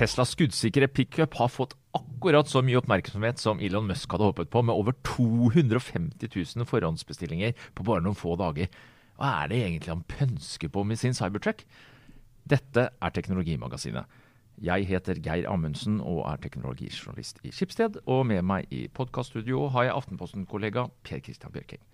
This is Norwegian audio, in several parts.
Teslas skuddsikre pickup har fått akkurat så mye oppmerksomhet som Elon Musk hadde håpet på, med over 250 000 forhåndsbestillinger på bare noen få dager. Hva er det egentlig han pønsker på med sin Cybertruck? Dette er Teknologimagasinet. Jeg heter Geir Amundsen og er teknologijournalist i Skipsted. Og med meg i podkaststudio har jeg Aftenposten-kollega Per Christian Bjørking.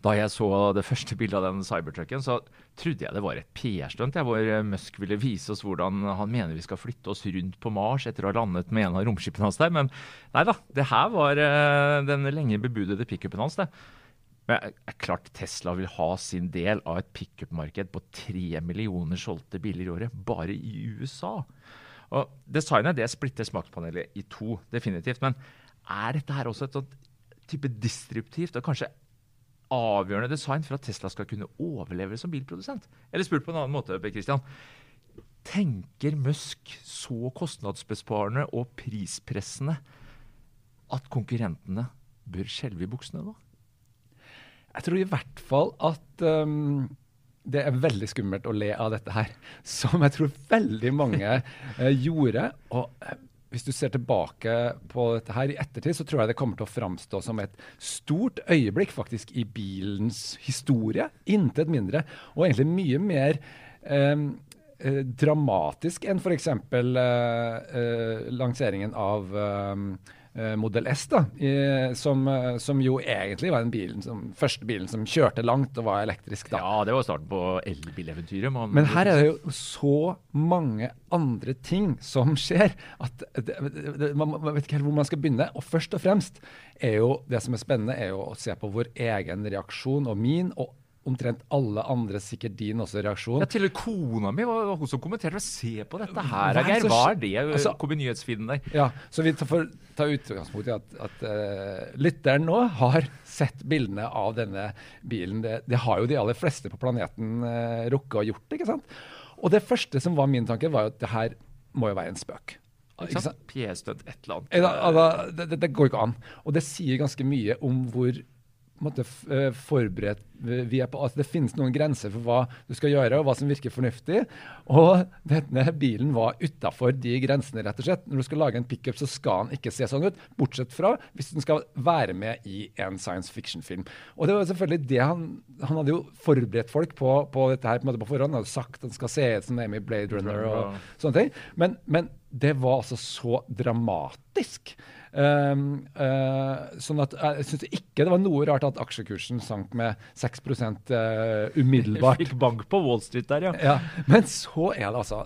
Da jeg så det første bildet av den cybertrucken, så trodde jeg det var et PR-stunt, hvor Musk ville vise oss hvordan han mener vi skal flytte oss rundt på Mars etter å ha landet med en av romskipene hans der. Men nei da, det her var uh, den lenge bebudede pickupen hans, det. Men er klart Tesla vil ha sin del av et pickup-marked på tre millioner solgte biler i året, bare i USA. Og Designet det splitter smakspanelet i to, definitivt. Men er dette her også et sånt type disruptivt og kanskje avgjørende design for at Tesla skal kunne overleve som bilprodusent? Eller spurt på en annen måte, Per Christian. Tenker Musk så kostnadsbesparende og prispressende at konkurrentene bør skjelve i buksene nå? Jeg tror i hvert fall at um, det er veldig skummelt å le av dette her. Som jeg tror veldig mange uh, gjorde. Og uh, hvis du ser tilbake på dette her i ettertid, så tror jeg det kommer til å framstå som et stort øyeblikk faktisk i bilens historie. Intet mindre. Og egentlig mye mer eh, dramatisk enn f.eks. Eh, eh, lanseringen av Eh, Model S, da, i, som, eh, som, jo egentlig var den bilen som, første bilen som kjørte langt og var elektrisk. da. Ja, det var starten på elbileventyret. Men her er det jo så mange andre ting som skjer at det, det, man, man, vet ikke helt hvor man skal begynne. Og først og fremst er jo det som er spennende, er jo å se på vår egen reaksjon og min og omtrent alle andre, sikkert din også, reaksjon. Ja, Til og med kona mi var hun som kommenterte. Se på dette her, Geir. Hva er det? Altså, kom i nyhetsfeeden der. Ja, så vi får ta utgangspunkt i at, at uh, lytteren nå har sett bildene av denne bilen. Det, det har jo de aller fleste på planeten uh, rukket å gjort, ikke sant? Og det første som var min tanke, var jo at det her må jo være en spøk. Ikke sant? Pjestøtt, et eller annet. Ja, det, det, det går ikke an. Og det sier ganske mye om hvor måte, eh, forberedt vi er på. Altså, det finnes noen grenser for hva du skal gjøre, og hva som virker fornuftig. Og denne bilen var utafor de grensene, rett og slett. Når du skal lage en pickup, så skal den ikke se sånn ut. Bortsett fra hvis den skal være med i en science fiction-film. Og det var selvfølgelig det han Han hadde jo forberedt folk på, på dette her på, en måte på forhånd. Han hadde sagt at den skal se ut som Amy Blade Runner og sånne ting. Men, men det var altså så dramatisk. Um, uh, sånn at jeg syns ikke det var noe rart at aksjekursen sank med 6 uh, eh, umiddelbart. Fikk bank på Wall Street der, ja. ja. Men så er det altså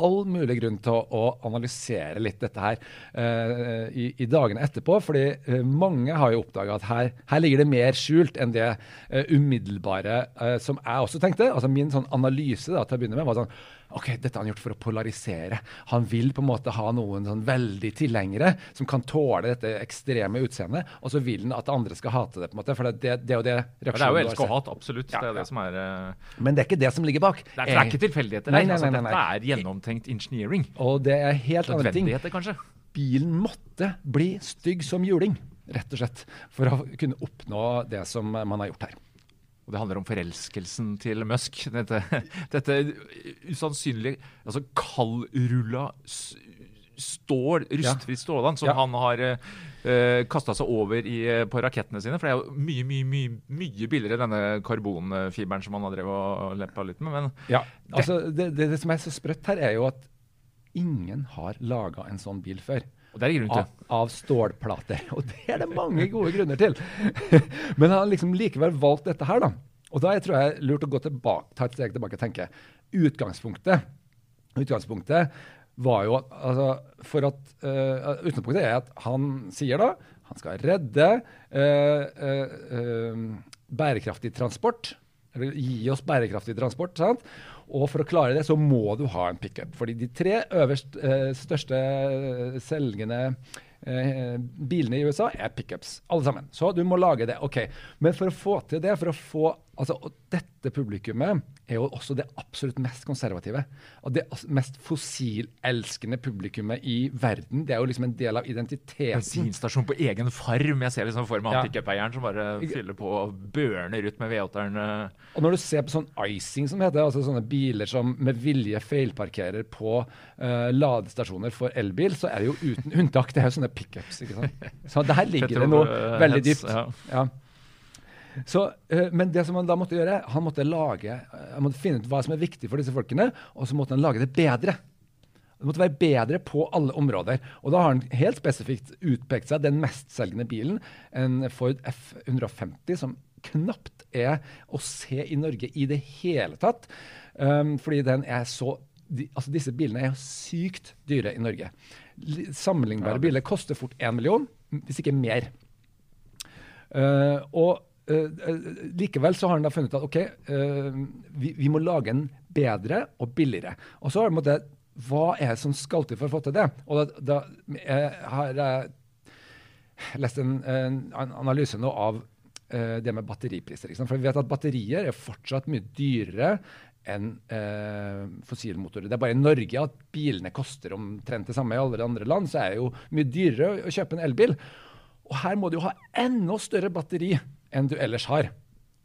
all mulig grunn til å, å analysere litt dette her uh, i, i, dagene etterpå. fordi uh, mange har jo oppdaga at her, her, ligger det mer skjult enn det uh, umiddelbare som jeg også tenkte. altså Min sånn analyse da, til å begynne med var sånn ok, dette har han gjort for å polarisere. Han vil på en måte ha noen sånn veldig tilhengere som kan tåle dette ekstreme utseendet, og så vil han at andre skal hate det. på en måte, for Det, det, er jo det reaksjonen Det er jo elsk og hat, absolutt. Ja, det er det som er uh... Men det er ikke det som ligger bak. Det er, det er ikke tilfeldigheter. Nei, nei, nei, nei, Dette er gjennomtenkt engineering. Og det er helt andre ting. kanskje. Bilen måtte bli stygg som juling, rett og slett, for å kunne oppnå det som man har gjort her. Og det handler om forelskelsen til Musk. Dette, dette usannsynlige altså kaldrulla stål, rustfritt stålland, som ja. han har uh, eh, kasta seg over i, eh, på rakettene sine. For det er jo mye mye, mye, mye billigere, denne karbonfiberen som han har drevet og leppa litt med. Men ja, altså, det, det, det, som er så sprøtt her, er jo at ingen har laga en sånn bil før. Og det er grunn til. Av, av, stålplater. Og det er det mange gode grunner til. Men han har liksom likevel valgt dette her, da. Og da jeg tror jeg er lurt å gå tilbake, ta et steg tilbake og tenke. Utgangspunktet, utgangspunktet var jo altså, for at, uh, Utgangspunktet er at han sier da han skal redde uh, uh, bærekraftig transport. Eller gi oss bærekraftig transport. sant? Og for å klare det, så må du ha en pickup. Fordi de tre øverst eh, største eh, selgende eh, bilene i USA er pickups. Alle sammen. Så du må lage det. ok. Men for å få til det, for å få Altså, og dette publikummet er jo også det absolutt mest konservative. Og det altså mest fossilelskende publikummet i verden. Det er jo liksom en del av identiteten. Bensinstasjon på egen farm. Jeg ser liksom for meg Ja. han pickup-eieren som bare fyller på og børner ut med V8-eren. eh. Og når du ser på sånn icing, som heter, altså sånne biler som med vilje feilparkerer på uh, ladestasjoner for elbil, så er det jo uten unntak. Det er jo sånne pickups. ikke sant? Så der ligger det noe veldig dypt. ja. Så, eh, men det som han da måtte gjøre, han måtte lage, eh, han måtte finne ut hva som er viktig for disse folkene, og så måtte han lage det bedre. Det måtte være bedre på alle områder. Og da har han helt spesifikt utpekt seg den mestselgende bilen, en Ford F150, som knapt er å se i Norge i det hele tatt. Um, fordi den er så de, altså Disse bilene er sykt dyre i Norge. Sammenlignbare Ja, biler koster fort én million, hvis ikke mer. Uh, og likevel så har han da funnet ut at ok, eh, vi, vi må lage en bedre og billigere. Og så har han måttet Hva er det som skal til for å få til det? Og da, da jeg har jeg lest en, en analyse nå av eh, det med batteripriser. For vi vet at batterier er fortsatt mye dyrere enn eh, fossilmotorer. Det er bare i Norge at bilene koster omtrent det samme. I alle andre land så er det jo mye dyrere å, kjøpe en elbil. Og her må du ha enda større batteri enn du ellers har.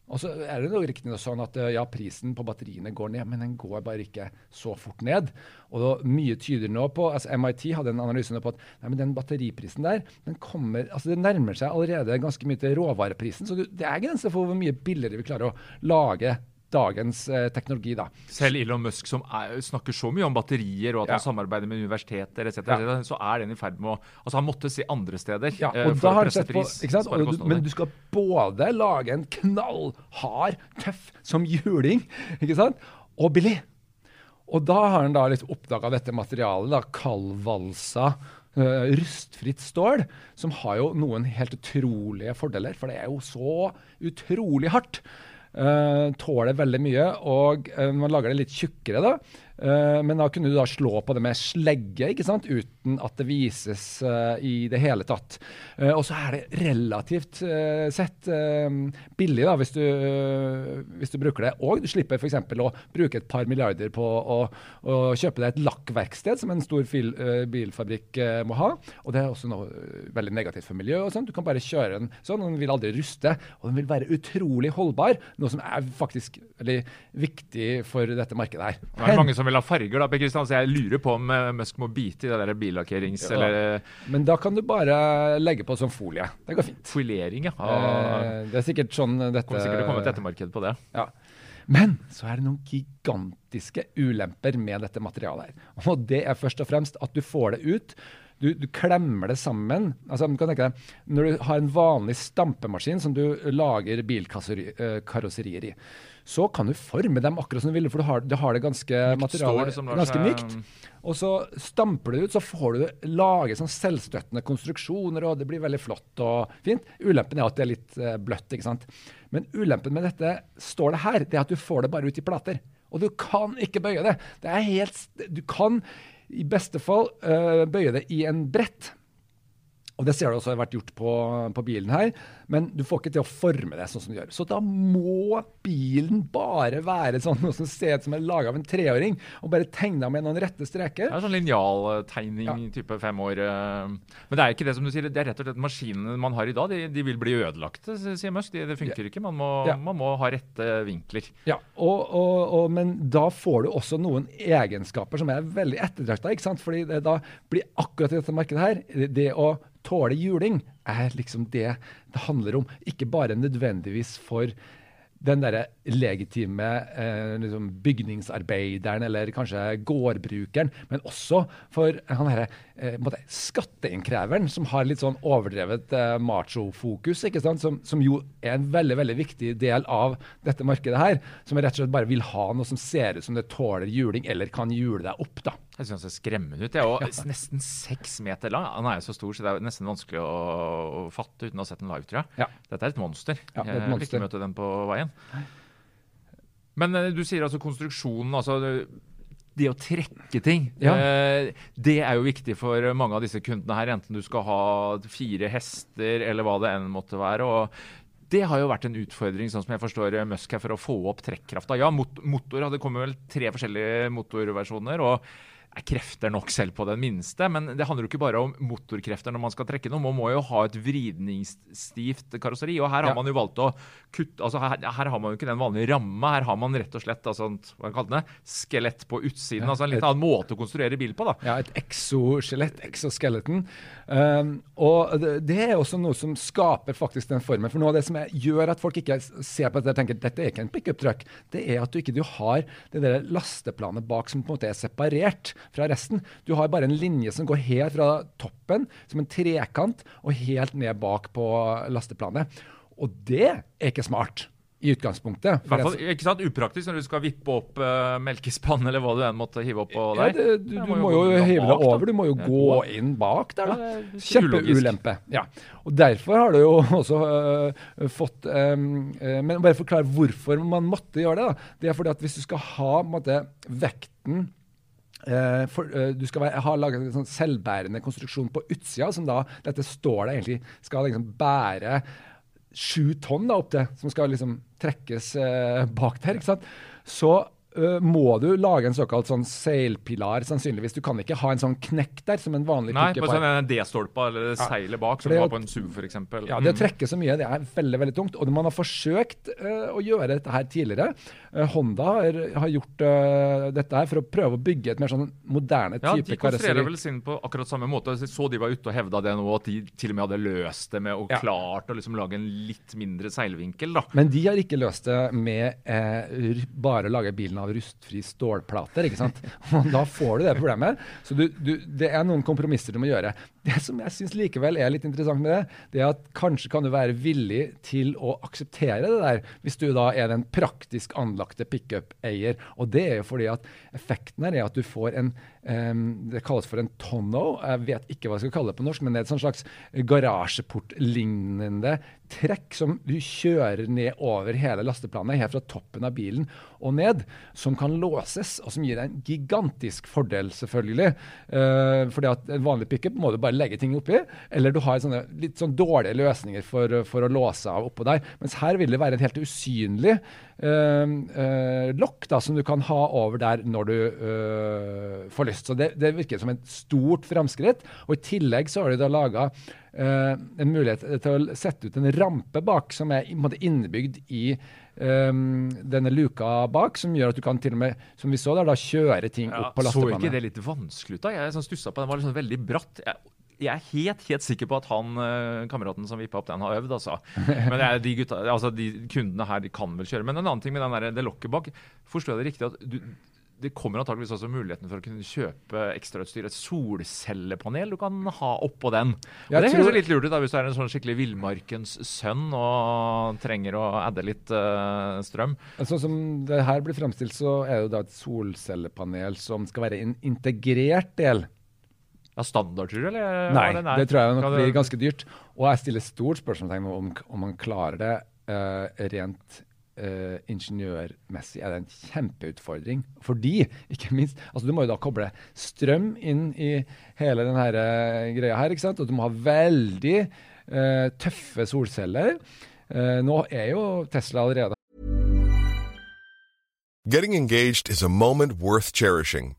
Og så er det riktig riktignok sånn at eh, ja, prisen på batteriene går ned, men den går bare ikke så fort ned. Og mye tyder nå på altså MIT hadde en analyse på at nei, men den batteriprisen der, den kommer, altså det nærmer seg allerede ganske mye til råvareprisen. Så det er grenser for hvor mye billigere vi klarer å lage dagens eh, teknologi, da. Selv Elon Musk, som er, snakker så mye om batterier og at Ja. han samarbeider med universiteter etc., Ja. så er den i ferd med å Altså, han måtte se andre steder Ja, eh, og for da å har presse pris. på, du- men du skal både lage en knallhard, tøff som juling, ikke sant? og billig. Og da har han da litt oppdaga dette materialet, da, kaldvalsa Uh, rustfritt stål, som har jo noen helt utrolige fordeler, for det er jo så utrolig hardt. Uh, tåler veldig mye, og når man lager det litt tjukkere, da. Eh, men da kunne du da slå på det med slegge, ikke sant? uten at det vises eh, i det hele tatt. Eh, og så er det relativt sett billig, da, hvis du, hvis du bruker det. Og du slipper f.eks. å bruke et par milliarder på å, å kjøpe deg et lakkverksted, som en stor bilfabrikk må ha. Og det er også noe veldig negativt for miljøet. og sånt. Du kan bare kjøre den sånn, og den vil aldri ruste. Og den vil være utrolig holdbar, noe som er faktisk veldig viktig for dette markedet her. Det er mange som vil ha farger, da, Per Kristian, så jeg lurer på om eh, Musk må bite i det der billakkerings... Ja. Eller Men da kan du bare legge på sånn folie. Det går fint. folering, ja. Ah, Eh, det er sikkert sånn dette kommer sikkert til å komme et ettermarked på det. Ja. Men så er det noen gigantiske ulemper med dette materialet. her. Og det er først og fremst at du får det ut. Du, du klemmer det sammen. Altså, du deg, Når du har en vanlig stampemaskin som du lager bilkarosserier i, så kan du forme dem akkurat som du vil, for du har, du har det ganske materialet ganske mykt. Og så stamper du det ut, så får du lage sånn selvstøttende konstruksjoner, og det blir veldig flott og fint. Ulempen er at det er litt eh, bløtt, ikke sant. Men ulempen med dette står det her, det er at du får det bare ut i plater. Og du kan ikke bøye det. Det er helt Du kan i beste fall uh, bøye det i en brett. Og det ser du også har vært gjort på, på bilen her, men du får ikke til å forme det sånn som du gjør. Så da må bilen bare være sånn noe som ser ut som er laga av en treåring, og bare tegna med noen rette streker. Det er sånn linjaltegning Ja. type fem år. eh. Men det er ikke det som du sier, det er rett og slett maskinene man har i dag. De, de vil bli ødelagte, sier Musk. De, det funker ikke. Man må, Ja. man må ha rette vinkler. Ja, og, og, og, Men da får du også noen egenskaper som er veldig ettertrakta. Fordi det da blir akkurat i dette markedet her, det- det å tåle juling er liksom det det handler om. Ikke bare nødvendigvis for den derre legitime eh, liksom bygningsarbeideren eller kanskje gårdbrukeren, men også for han herre eh, skatteinnkreveren som har litt sånn overdrevet eh, macho-fokus, ikke sant? Som, som jo er en veldig veldig viktig del av dette markedet her. Som rett og slett bare vil ha noe som ser ut som det tåler juling, eller kan jule deg opp, da. Jeg syns det er skremmende ut. Jeg er jo nesten seks meter lang. Han er jo så stor, så det er nesten vanskelig å, fatte uten å ha sett den live, tror jeg. Ja. Dette er et monster. Ja, det er et Jeg vil ikke møte den på veien. Men eh, du sier altså konstruksjonen, altså det å trekke ting. Ja. eh, det er jo viktig for mange av disse kundene her, enten du skal ha fire hester eller hva det enn måtte være. og det har jo vært en utfordring, sånn som jeg forstår Musk her, for å få opp trekkrafta. Ja, mot motor, det kommer vel tre forskjellige motorversjoner. og er krefter nok selv på den minste. Men det handler jo ikke bare om motorkrefter når man skal trekke noe. Man må jo ha et vridningsstivt karosseri. Og her har ja. man jo valgt å kutte altså her, her, har man jo ikke den vanlige ramma. Her har man rett og slett altså, hva kaller det, skelett på utsiden. Ja, altså En litt et, annen måte å konstruere bil på. da. Ja, et exoskjelett, exoskeleton. Um, og det, er også noe som skaper faktisk den formen. For noe av det som er, gjør at folk ikke ser på dette og tenker dette er ikke en pickup truck, det er at du ikke du har det der lasteplanet bak som på en måte er separert fra resten. Du har bare en linje som går helt fra toppen, som en trekant, og helt ned bak på lasteplanet. Og det er ikke smart i utgangspunktet. I hvert fall ikke sant, upraktisk når du skal vippe opp uh, melkespann eller hva du enn måtte hive opp på der. Ja, det, du, du, må, må jo, jo hive deg over. Du må jo ja, gå inn bak der, da. Kjempeulempe. Ja. Og derfor har du jo også uh, fått um, uh, Men bare forklare hvorfor man måtte gjøre det. da. Det er fordi at hvis du skal ha måte, vekten Uh, for, uh, du skal være, ha laget en sånn selvbærende konstruksjon på utsida, som da dette står der egentlig skal liksom bære sju tonn da, opp til, som skal liksom trekkes uh, bak der. ikke sant? Så må du lage en såkalt sånn seilpilar, sannsynligvis. Du kan ikke ha en sånn knekk der som en vanlig Nei, på sånn en D-stolpe eller ja. seilet bak, som du har på en SUV f.eks. Ja, det å mm. trekke så mye det er veldig veldig tungt. Og man har forsøkt uh, å gjøre dette her tidligere. Uh, Honda har, har gjort uh, dette her for å prøve å bygge et mer sånn moderne type karosseri. Ja, de konstruerer vel sin på akkurat samme måte. Så de var ute og hevda det nå, at de til og med hadde løst det med og ja. klart å liksom lage en litt mindre seilvinkel. da. Men de har ikke løst det med bare å lage bilen av rustfri stålplater. ikke sant? Og da får du det problemet. Så du, du, det er noen kompromisser du må gjøre. Det som jeg syns likevel er litt interessant med det, det er at kanskje kan du være villig til å akseptere det der, hvis du da er den praktisk anlagte pickup-eier. Og det er jo fordi at effekten her er at du får en um, Det kalles for en tonno. Jeg vet ikke hva jeg skal kalle det på norsk, men det er et slags garasjeportlignende trekk som du kjører ned over hele lasteplanet, helt fra toppen av bilen og ned, som kan låses, og som gir deg en gigantisk fordel, selvfølgelig. Uh, fordi at en vanlig pickup må du bare legge ting oppi, eller du har sånne litt sånn dårlige løsninger for, for å låse av oppå der. Mens her vil det være et helt usynlig uh, uh, lokk da, som du kan ha over der når du får lyst. Så det, det virker som et stort framskritt. Og i tillegg så har de da laga Uh, en mulighet til å sette ut en rampe bak, som er innebygd i um, denne luka bak, som gjør at du kan til og med, som vi så der, da kjøre ting ja, opp på lastebanen. Så ikke det litt vanskelig ut? da? Jeg sånn stussa på den, var liksom veldig bratt. Jeg, jeg er helt helt sikker på at han uh, kameraten som vippa opp den, har øvd. altså. Men jeg, de, gutta, altså, de kundene her de kan vel kjøre. Men en annen ting med den der, det lokket bak. Forstår jeg det riktig at du, det kommer antakeligvis også muligheten for å kunne kjøpe ekstrautstyr. Et solcellepanel du kan ha oppå den. Og det høres litt lurt ut da, hvis du er en sånn skikkelig villmarkens sønn og trenger å adde litt uh, strøm. Sånn som det her blir fremstilt, så er det da et solcellepanel som skal være en integrert del. Ja, Standard, tror du? Eller? Nei, det, det, tror jeg nok blir ganske dyrt. Og jeg stiller stort spørsmålstegn om, om man klarer det uh, rent uh, ingeniørmessig er det en kjempeutfordring. Fordi, ikke minst altså Du må jo da koble strøm inn i hele denne uh, greia her. ikke sant? Og du må ha veldig uh, tøffe solceller. nå er jo Tesla allerede Getting engaged is a moment worth cherishing.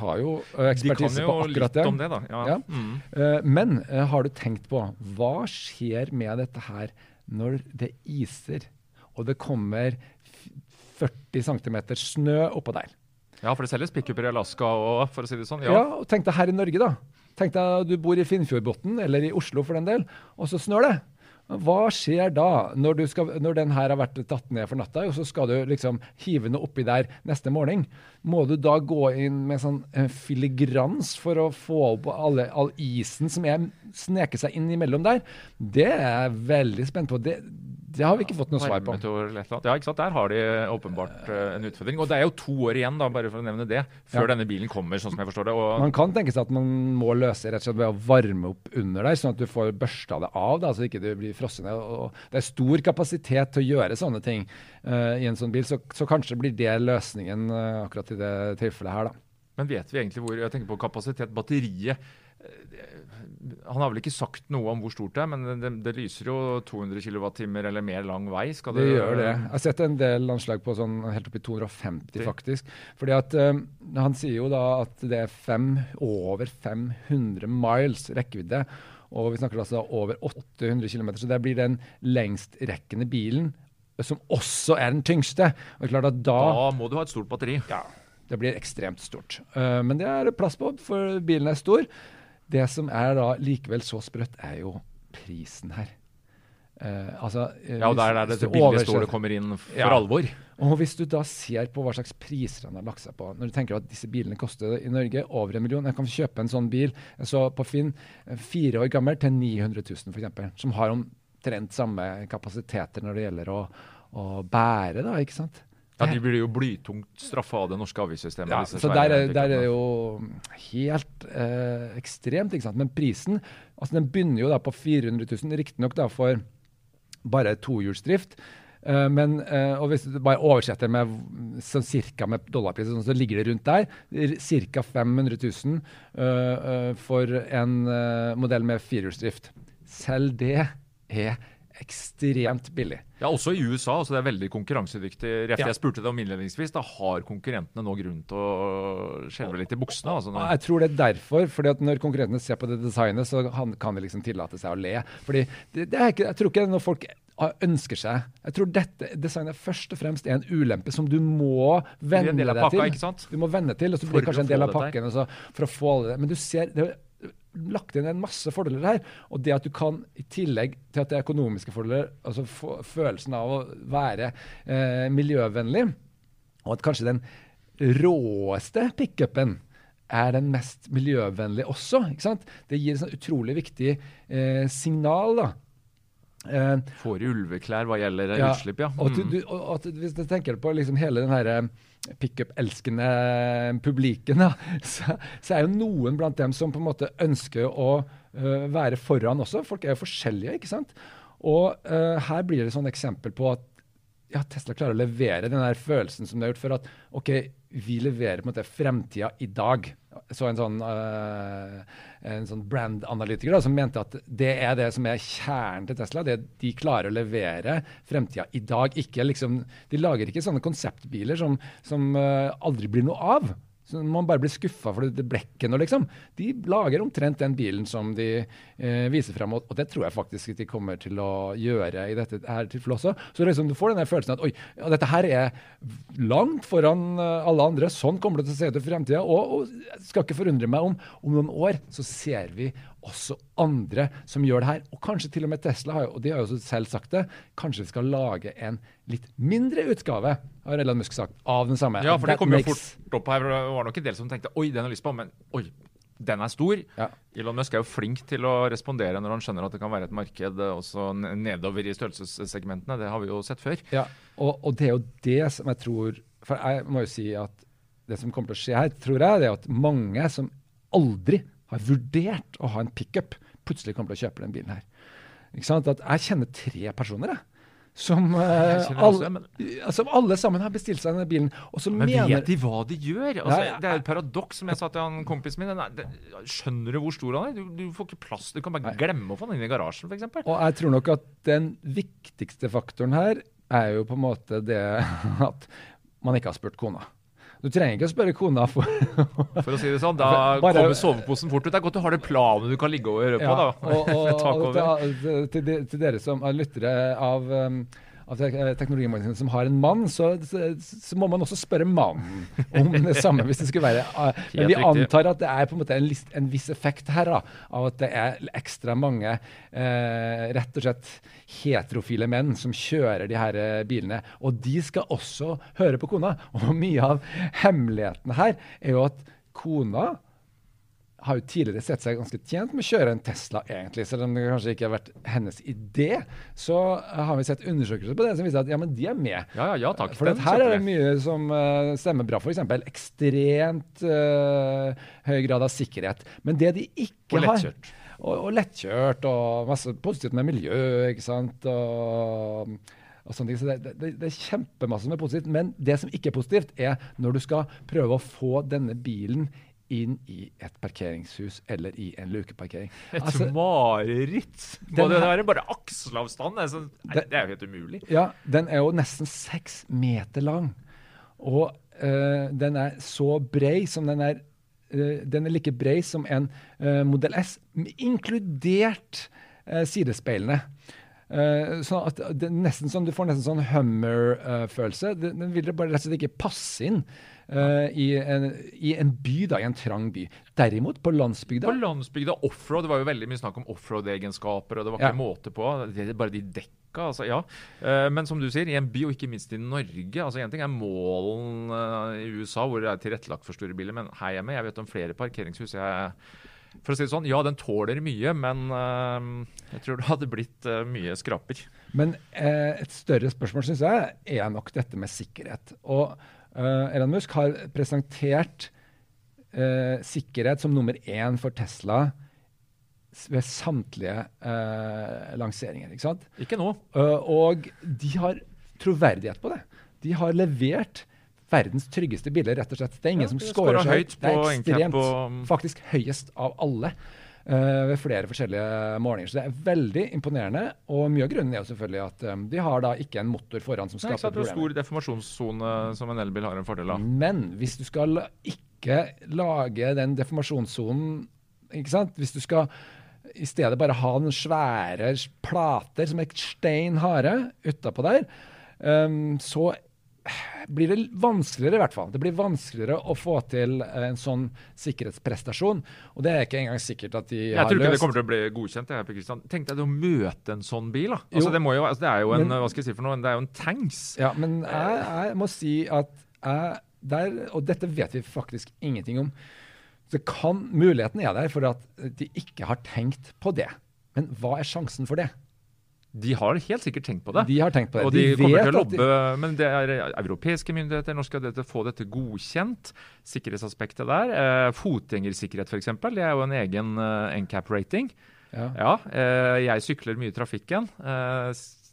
har jo eh, ekspertise jo på akkurat litt det. om det, da. Ja. Ja. Mm. Uh, Men uh, har du tenkt på hva skjer med dette her når det iser og det kommer 40 cm snø oppå der? ja, for det selges pickuper i Alaska og for å si det sånn. Ja. Ja. og Tenk deg her i Norge, da. Tenk deg du bor i Finnfjordbotn, eller i Oslo for den del, og så snør det. Hva skjer da, når, du skal, når den her har vært tatt ned for natta, og så skal du liksom hive noe oppi der neste morgen? Må du da gå inn med sånn eh, filigrans for å få opp alle, all isen som er sneker seg inn imellom der? Det er jeg veldig spent på. Det, det har vi ikke fått noe svar på. Ja, ikke sant? Der har de åpenbart eh, en utfordring. Og det er jo to år igjen, da, bare for å nevne det, før Ja. denne bilen kommer, sånn som jeg forstår det. Og Man kan tenke seg at man må løse rett og slett ved å varme opp under der, sånn at du får børsta det av, da, så ikke det blir frosset ned. Og det er stor kapasitet til å gjøre sånne ting uh, i en sånn bil, så, så kanskje blir det løsningen uh, akkurat i det tilfellet her, da. Men vet vi egentlig hvor Jeg tenker på kapasitet. Batteriet eh, Han har vel ikke sagt noe om hvor stort det er, men det, det lyser jo 200 kWt eller mer lang vei. Skal Det gjør det. Jeg har sett en del anslag på sånn helt opp i 250, faktisk. Fordi at um, Han sier jo da at det er fem, over 500 miles rekkevidde. Og vi snakker altså over 800 km, så det blir den lengstrekkende bilen som også er den tyngste. Og klart at da, Da må du ha et stort batteri. ja, det blir ekstremt stort. Uh, men det er plass på, for bilen er stor. Det som er da likevel så sprøtt, er jo prisen her. Eh, altså, uh, Ja, og der er det det billige stålet kommer inn for Ja. alvor. og hvis du da ser på hva slags priser han har lagt seg på Når du tenker at disse bilene koster i Norge over en million Jeg kan kjøpe en sånn bil så på Finn, eh, fire år gammel, til 900 000 f.eks. Som har omtrent samme kapasiteter når det gjelder å, å bære, da, ikke sant? Ja, De blir jo blytungt straffa av det norske avgiftssystemet. Ja, så der er, der er det jo helt eh, ekstremt, ikke sant. Men prisen altså den begynner jo da på 400 000, riktignok for bare tohjulsdrift. Eh, men eh, og hvis du bare oversetter med sånn med dollarpris, sånn, så ligger det rundt der. Ca. 500 000 eh, eh, for en eh, modell med firehjulsdrift. Selv det er ekstremt billig. Ja, Også i USA. så Det er veldig konkurransedyktig. Ref, Ja. Jeg spurte deg om innledningsvis. Da har konkurrentene nå grunn til å skjelve litt i buksene. altså når- Jeg tror det er derfor. fordi at Når konkurrentene ser på det designet, så kan de liksom tillate seg å le. Fordi det, det ikke, Jeg tror ikke det er noe folk ønsker seg. Jeg tror dette designet først og fremst er en ulempe som du må venne deg pakka, til. Du må venne til, og så blir det kanskje en del av pakken. for å få det. Men du ser, det er lagt inn en masse fordeler her. Og det at du kan, i tillegg til at det er økonomiske fordeler, altså få følelsen av å være eh, miljøvennlig, og at kanskje den råeste pickupen er den mest miljøvennlige også. ikke sant? Det gir et sånn utrolig viktig eh, signal. da. Eh, Får i ulveklær hva gjelder ja, utslipp, ja. Og, at Mm. du, og at hvis du tenker på liksom hele den her eh, pickup-elskende publikken, så, så er jo noen blant dem som på en måte ønsker å uh, være foran også. Folk er jo forskjellige, ikke sant? Og uh, her blir det sånn eksempel på at ja, Tesla klarer å levere den der følelsen som de har gjort for at OK, vi leverer på en måte fremtida i dag. Så en sånn, uh, en sånn brand-analytiker da, som mente at det er det som er kjernen til Tesla. det De klarer å levere fremtida i dag. Ikke liksom, de lager ikke sånne konseptbiler som, som uh, aldri blir noe av. Så Man bare blir skuffa for det blekket liksom. De lager omtrent den bilen som de eh, viser frem, og, det tror jeg faktisk de kommer til å gjøre i dette her tilfellet også. Så liksom du får den følelsen at oi, ja, dette her er langt foran eh, alle andre. Sånn kommer det til å se ut i fremtida. Og, og jeg skal ikke forundre meg om om noen år så ser vi også andre som gjør det her. Og kanskje til og med Tesla, har jo, og de har jo selv sagt det, kanskje vi skal lage en litt mindre utgave, har Elon Musk sagt, av den samme. Ja, for det kom jo fort opp her. Det var nok en del som tenkte oi, den har lyst på, men oi, den er stor. Ja. Elon Musk er jo flink til å respondere når han skjønner at det kan være et marked eh, også nedover i størrelsessegmentene. Det har vi jo sett før. Ja, og, og det er jo det som jeg tror For jeg må jo si at det som kommer til å skje her, tror jeg, det er at mange som aldri har vurdert å ha en pickup, plutselig kommer til å kjøpe den bilen her. Ikke sant? At jeg kjenner tre personer, jeg. Som, eh, alle, det, som alle sammen har bestilt seg denne bilen. Og så Men mener vet de hva de gjør? Altså, Ja, ja. Det er et paradoks, som jeg sa til han kompisen min. Den det, skjønner du hvor stor han er? Du, du får ikke plass. Du kan bare glemme å få den inn i garasjen, f.eks. Og jeg tror nok at den viktigste faktoren her er jo på en måte det at man ikke har spurt kona. Du trenger ikke å spørre kona for For å si det sånn. Da Bare- kommer soveposen fort ut. Det er godt du har det planet du kan ligge og høre på, da. og, og, og, og til, til, til dere som er lyttere av, um, av te- teknologimagasinet som har en mann, så, så, så må man også spørre mannen om det samme. hvis det skulle være. uh, Men vi antar at det er på en måte en, list, en viss effekt her da, av at det er ekstra mange eh, rett og slett heterofile menn som kjører de her eh, bilene. Og de skal også høre på kona. Og mye av hemmeligheten her er jo at kona har jo tidligere sett seg ganske tjent med å kjøre en Tesla, egentlig. Selv om det kanskje ikke har vært hennes idé, så har vi sett undersøkelser på det som viser at ja, men de er med. Ja, ja, ja takk. For her er det mye som uh, stemmer bra. F.eks. ekstremt uh, høy grad av sikkerhet. Men det de ikke har lettkjørt. Og, og lettkjørt, og masse positivt med miljø, ikke sant. Og, og sånne ting. Så det, det, det er kjempemasse som er positivt. Men det som ikke er positivt, er når du skal prøve å få denne bilen inn i et parkeringshus eller i en lukeparkering. Et Altså, mareritt! Må det er være bare akselavstand? Det er, så, Det- det er jo helt umulig. Ja, den er jo nesten seks meter lang. Og eh, den er så brei som den er eh, Den er like brei som en uh, Modell S, inkludert eh, sidespeilene. Eh, så at det nesten sånn, Du får nesten sånn Hummer-følelse. den, den vil bare rett og slett ikke passe inn uh, i, en, i en by, da, i en trang by. Derimot, på landsbygda På landsbygda offroad, det var jo veldig mye snakk om offroad-egenskaper, og det var Ja. ikke måte på. Det er bare de dekka, altså, ja. Eh, Men som du sier, i en by, og ikke minst i Norge altså En ting er målen i USA, hvor det er tilrettelagt for store biler, men her hjemme, jeg vet om flere parkeringshus jeg for å si det sånn, Ja, den tåler mye, men uh, jeg tror det hadde blitt uh, mye skraper. Men uh, et større spørsmål synes jeg er nok dette med sikkerhet. Og Elon Musk har presentert sikkerhet som nummer én for Tesla ved samtlige lanseringer. ikke sant? Ikke nå. Og de har troverdighet på det. De har levert verdens tryggeste biler, rett og slett. Det er ingen Ja, som scorer så høyt Det er ekstremt. og- Faktisk høyest av alle. eh, ved flere forskjellige målinger. Så det er veldig imponerende. Og mye av grunnen er jo selvfølgelig at um, de har da ikke en motor foran som Nei, skaper sant, det er stor deformasjonssone som en elbil har en fordel av. Men hvis du skal ikke lage den deformasjonssonen ikke sant? Hvis du skal i stedet bare ha den svære plater som er steinharde utapå der, um, så blir det vanskeligere, i hvert fall. Det blir vanskeligere å få til en sånn sikkerhetsprestasjon. Og det er ikke engang sikkert at de Jeg har tror ikke det kommer til å bli godkjent. Jeg, Per Tenk deg å møte en sånn bil. da. Altså, det, må jo, altså, det er jo en Men- hva skal jeg si for noe, det er jo en tanks. Ja, men jeg, jeg må si at jeg der, Og dette vet vi faktisk ingenting om. Så kan, Muligheten er der for at de ikke har tenkt på det. Men hva er sjansen for det? De har helt sikkert tenkt på det. De har tenkt på det. Og de, kommer til å lobbe, de- men det er europeiske myndigheter, norske myndigheter, få dette godkjent. Sikkerhetsaspektet der. Eh, fotgjengersikkerhet f.eks. Det er jo en egen eh, NCAP-rating. ja. Ja, eh, jeg sykler mye i trafikken. Eh,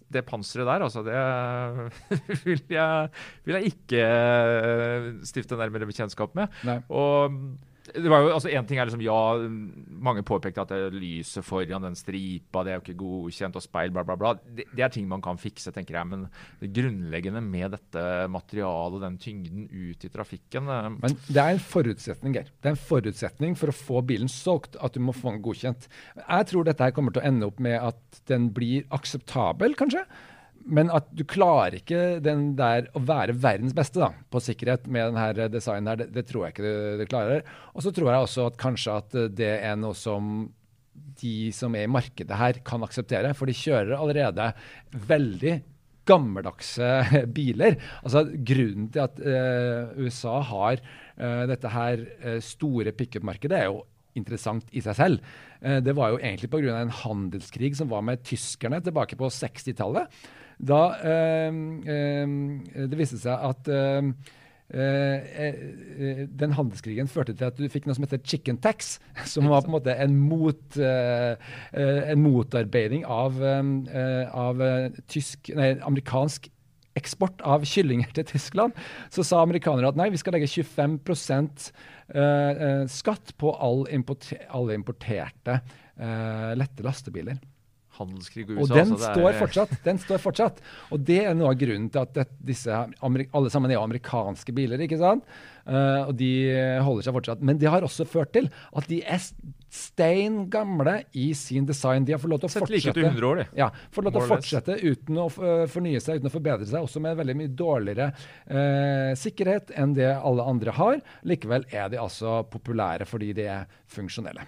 det panseret der, altså, det vil jeg, vil jeg ikke eh, stifte nærmere bekjentskap med. Nei. Og det var jo, altså En ting er liksom, ja, mange påpekte at det lyset foran den stripa, det er jo ikke godkjent, og speil, bla, bla, bla. Det, det er ting man kan fikse, tenker jeg. Men det grunnleggende med dette materialet og den tyngden ut i trafikken eh, Men det er en forutsetning, Geir. Det er en forutsetning for å få bilen solgt at du må få den godkjent. Jeg tror dette her kommer til å ende opp med at den blir akseptabel, kanskje. Men at du klarer ikke den der å være verdens beste da, på sikkerhet med denne designen her, det, det tror jeg ikke du, du klarer. Og så tror jeg også at kanskje at det er noe som de som er i markedet her, kan akseptere. For de kjører allerede veldig gammeldagse biler. Altså Grunnen til at eh, USA har eh, dette her eh, store pickup-markedet, er jo interessant i seg selv. Eh, det var jo egentlig pga. en handelskrig som var med tyskerne tilbake på 60-tallet. Da eh, eh, det viste seg at eh, den handelskrigen førte til at du fikk noe som heter chicken tax, som var på en måte en, mot, en motarbeiding av, av tysk, nei, amerikansk eksport av kyllinger til Tyskland, så sa amerikanere at nei, vi skal legge 25 eh, eh, skatt på alle importerte lette lastebiler. Handelskrig i Og USA. den så det er- står fortsatt. Den står fortsatt. Og det er noe av grunnen til at det, disse alle sammen er amerikanske biler, ikke sant? Uh, og de holder seg fortsatt. Men det har også ført til at de er stein gamle i sin design. De har fått lov til å Sett like til 100 år, de. Ja, fått lov til å fortsette uten å eh, fornye seg, uten å forbedre seg, også med veldig mye dårligere uh, sikkerhet enn det alle andre har. Likevel er de altså populære fordi de er funksjonelle.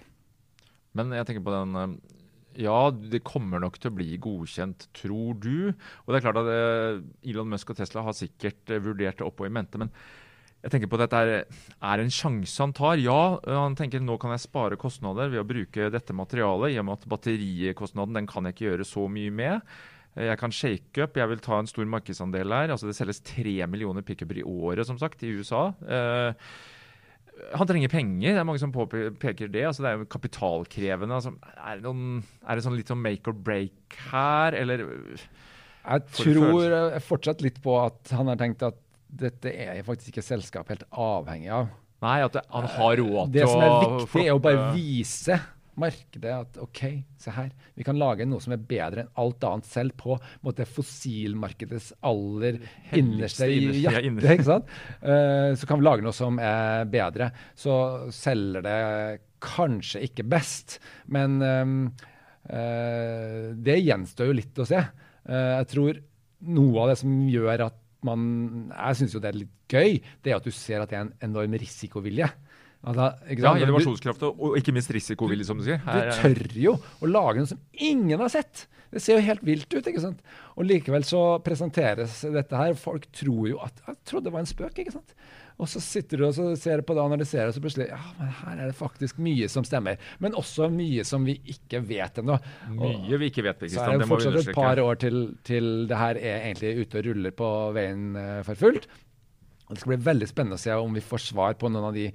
Men jeg tenker på den eh, Ja, det kommer nok til å bli godkjent, tror du. Og det er klart at eh, Elon Musk og Tesla har sikkert eh, vurdert det opp og i mente. Men jeg tenker på at dette er, er en sjanse han tar. Ja, eh, han tenker nå kan jeg spare kostnader ved å bruke dette materialet, i og med at batterikostnaden den kan jeg ikke gjøre så mye med. Jeg kan shake up, jeg vil ta en stor markedsandel her. Altså Det selges tre millioner pickuper i året, som sagt, i USA. Eh, han trenger penger, det er mange som påpeker det. altså Det er jo kapitalkrevende. altså Er det, noen, er det sånn litt sånn make or break her, eller Jeg tror fortsatt litt på at han har tenkt at dette er faktisk ikke selskapet helt avhengig av. Nei, at det, han har råd Det som er å viktig, er å bare vise markedet at OK, se her. Vi kan lage noe som er bedre enn alt annet, selv på måte, fossilmarkedets aller innerste innerste. ikke sant? Uh, så kan vi lage noe som er bedre. Så selger det kanskje ikke best, men ehm, uh, det gjenstår jo litt å se. Uh, jeg tror noe av det som gjør at man Jeg syns jo det er litt gøy, det er at du ser at det er en enorm risikovilje. Altså, Ja, sant? Du- innovasjonskraft og, ikke minst risikovillig, som du sier. du Her er- tør jo å lage noe som ingen har sett. Det ser jo helt vilt ut. ikke sant? Og likevel så presenteres dette her. Folk tror jo at Jeg trodde det var en spøk, ikke sant? Og så sitter du og så ser på det og analyserer, og så plutselig Ja, men her er det faktisk mye som stemmer. Men også mye som vi ikke vet ennå. Mye vi ikke vet. så Kristian, er det det må vi fortsatt et par år til, til det her er egentlig ute og ruller på veien eh, for fullt. Det skal bli veldig spennende å se om vi får svar på noen av de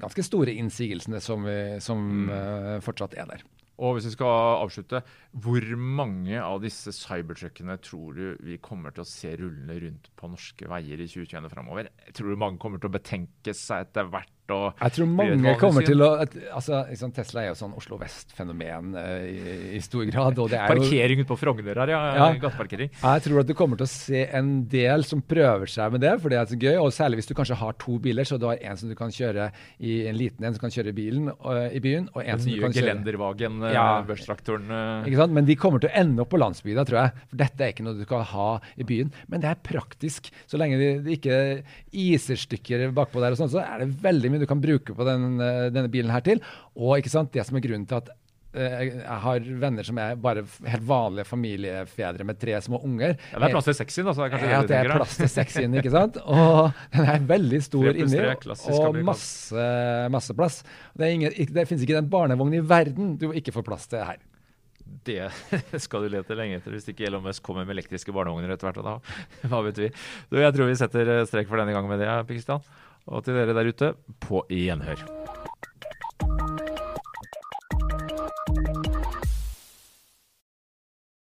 ganske store innsigelsene som, vi, som uh, fortsatt er der. Og hvis vi skal avslutte, hvor mange av disse cybertruckene tror du vi kommer til å se rullende rundt på norske veier i 2021 framover? Tror du mange kommer til å betenke seg etter hvert? Og Jeg tror mange kommer til å altså, liksom, Tesla er jo sånn Oslo Vest-fenomen eh, i, i stor grad. og det er. Parkering ute på Frogner her, ja. Ja. Gateparkering. Jeg tror at du kommer til å se en del som prøver seg med det, for det er så gøy. Og særlig hvis du kanskje har to biler, så du har en som du kan kjøre i en liten en som kan kjøre i bilen og, i byen, og en Den som du kan kjøre gelendervagen, eh, Ja. børstraktoren eh. Ikke sant? Men de kommer til å ende opp på landsbygda, tror jeg. For dette er ikke noe du skal ha i byen. Men det er praktisk. Så lenge det de ikke iser stykker bakpå der, og sånn, så er det veldig mye du kan bruke på den, eh, denne bilen her til. Og ikke sant? det som er grunnen til at eh, jeg har venner som er bare helt vanlige familiefedre med tre små unger. Ja, det er plass til seks inn, da. Så det at det er plass til seks inni, ikke sant? Og den er veldig stor inni, og masse, masse plass. Det, er ingen, det finnes ikke den barnevognen i verden du ikke får plass til her. Det skal du lete lenge etter hvis ikke Elon Musk kommer med elektriske barnevogner etter hvert. og da, Hva vet vi. Du, jeg tror vi setter strek for denne gangen med det, Kristian. Og til dere der ute, på gjenhør.